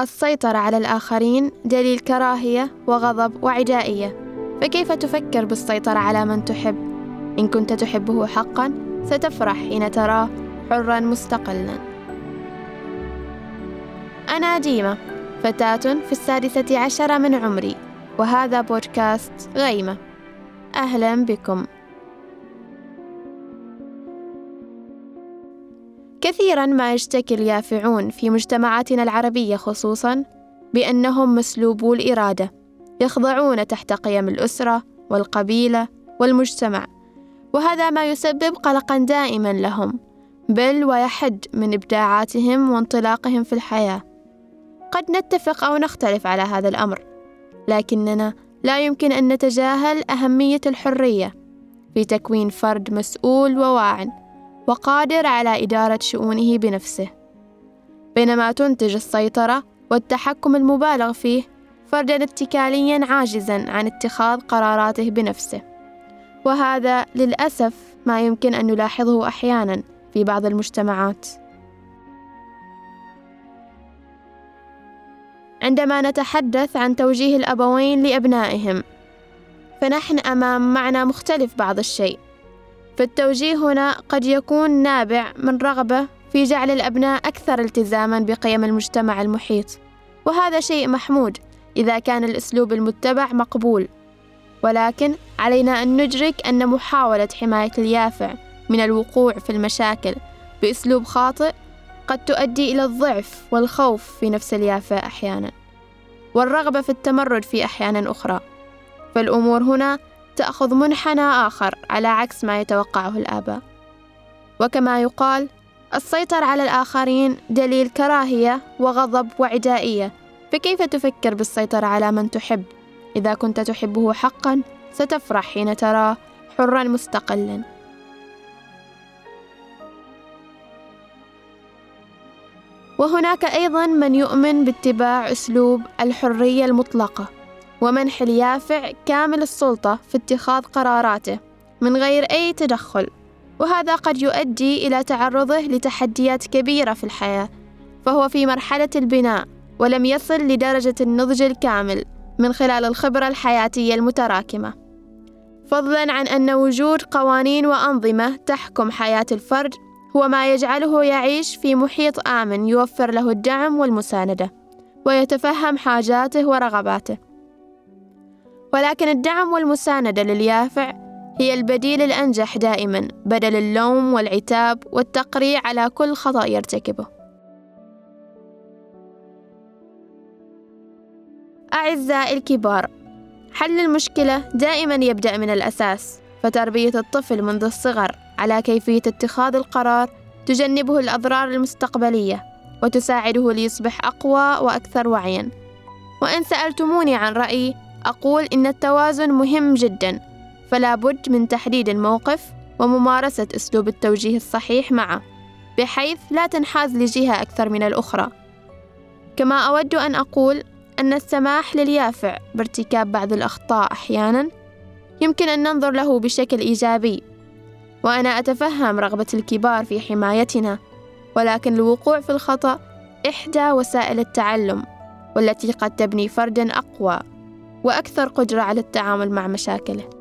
السيطرة على الآخرين دليل كراهية وغضب وعدائية فكيف تفكر بالسيطرة على من تحب؟ إن كنت تحبه حقا ستفرح حين تراه حرا مستقلا. أنا ديمة فتاة في السادسة عشر من عمري وهذا بودكاست غيمة. أهلا بكم. كثيرا ما يشتكي اليافعون في مجتمعاتنا العربية خصوصا بأنهم مسلوبو الإرادة يخضعون تحت قيم الأسرة والقبيلة والمجتمع. وهذا ما يسبب قلقا دائما لهم بل ويحد من إبداعاتهم وانطلاقهم في الحياة. قد نتفق أو نختلف على هذا الأمر لكننا لا يمكن أن نتجاهل أهمية الحرية في تكوين فرد مسؤول وواع. وقادر على إدارة شؤونه بنفسه. بينما تنتج السيطرة والتحكم المبالغ فيه فردا اتكاليا عاجزا عن اتخاذ قراراته بنفسه. وهذا للأسف ما يمكن أن نلاحظه أحيانا في بعض المجتمعات. عندما نتحدث عن توجيه الأبوين لأبنائهم فنحن أمام معنى مختلف بعض الشيء. فالتوجيه هنا قد يكون نابع من رغبة في جعل الأبناء أكثر التزامًا بقيم المجتمع المحيط، وهذا شيء محمود إذا كان الأسلوب المتبع مقبول، ولكن علينا أن ندرك أن محاولة حماية اليافع من الوقوع في المشاكل بأسلوب خاطئ قد تؤدي إلى الضعف والخوف في نفس اليافع أحيانًا، والرغبة في التمرد في أحيان أخرى، فالأمور هنا تأخذ منحنى آخر على عكس ما يتوقعه الآباء. وكما يقال السيطرة على الآخرين دليل كراهية وغضب وعدائية. فكيف تفكر بالسيطرة على من تحب؟ إذا كنت تحبه حقا ستفرح حين تراه حرا مستقلا. وهناك أيضا من يؤمن باتباع أسلوب الحرية المطلقة. ومنح اليافع كامل السلطة في اتخاذ قراراته من غير أي تدخل. وهذا قد يؤدي إلى تعرضه لتحديات كبيرة في الحياة فهو في مرحلة البناء ولم يصل لدرجة النضج الكامل من خلال الخبرة الحياتية المتراكمة. فضلا عن أن وجود قوانين وأنظمة تحكم حياة الفرد هو ما يجعله يعيش في محيط آمن يوفر له الدعم والمساندة ويتفهم حاجاته ورغباته. ولكن الدعم والمساندة لليافع هي البديل الأنجح دائما بدل اللوم والعتاب والتقريع على كل خطأ يرتكبه. أعزائي الكبار حل المشكلة دائما يبدأ من الأساس فتربية الطفل منذ الصغر على كيفية اتخاذ القرار تجنبه الأضرار المستقبلية وتساعده ليصبح أقوى وأكثر وعيا. وإن سألتموني عن رأيي أقول إن التوازن مهم جدا فلا بد من تحديد الموقف وممارسة أسلوب التوجيه الصحيح معه بحيث لا تنحاز لجهة أكثر من الأخرى. كما أود أن أقول أن السماح لليافع بارتكاب بعض الأخطاء أحيانا يمكن أن ننظر له بشكل إيجابي وأنا أتفهم رغبة الكبار في حمايتنا ولكن الوقوع في الخطأ إحدى وسائل التعلم والتي قد تبني فردا أقوى. وأكثر قدرة على التعامل مع مشاكله.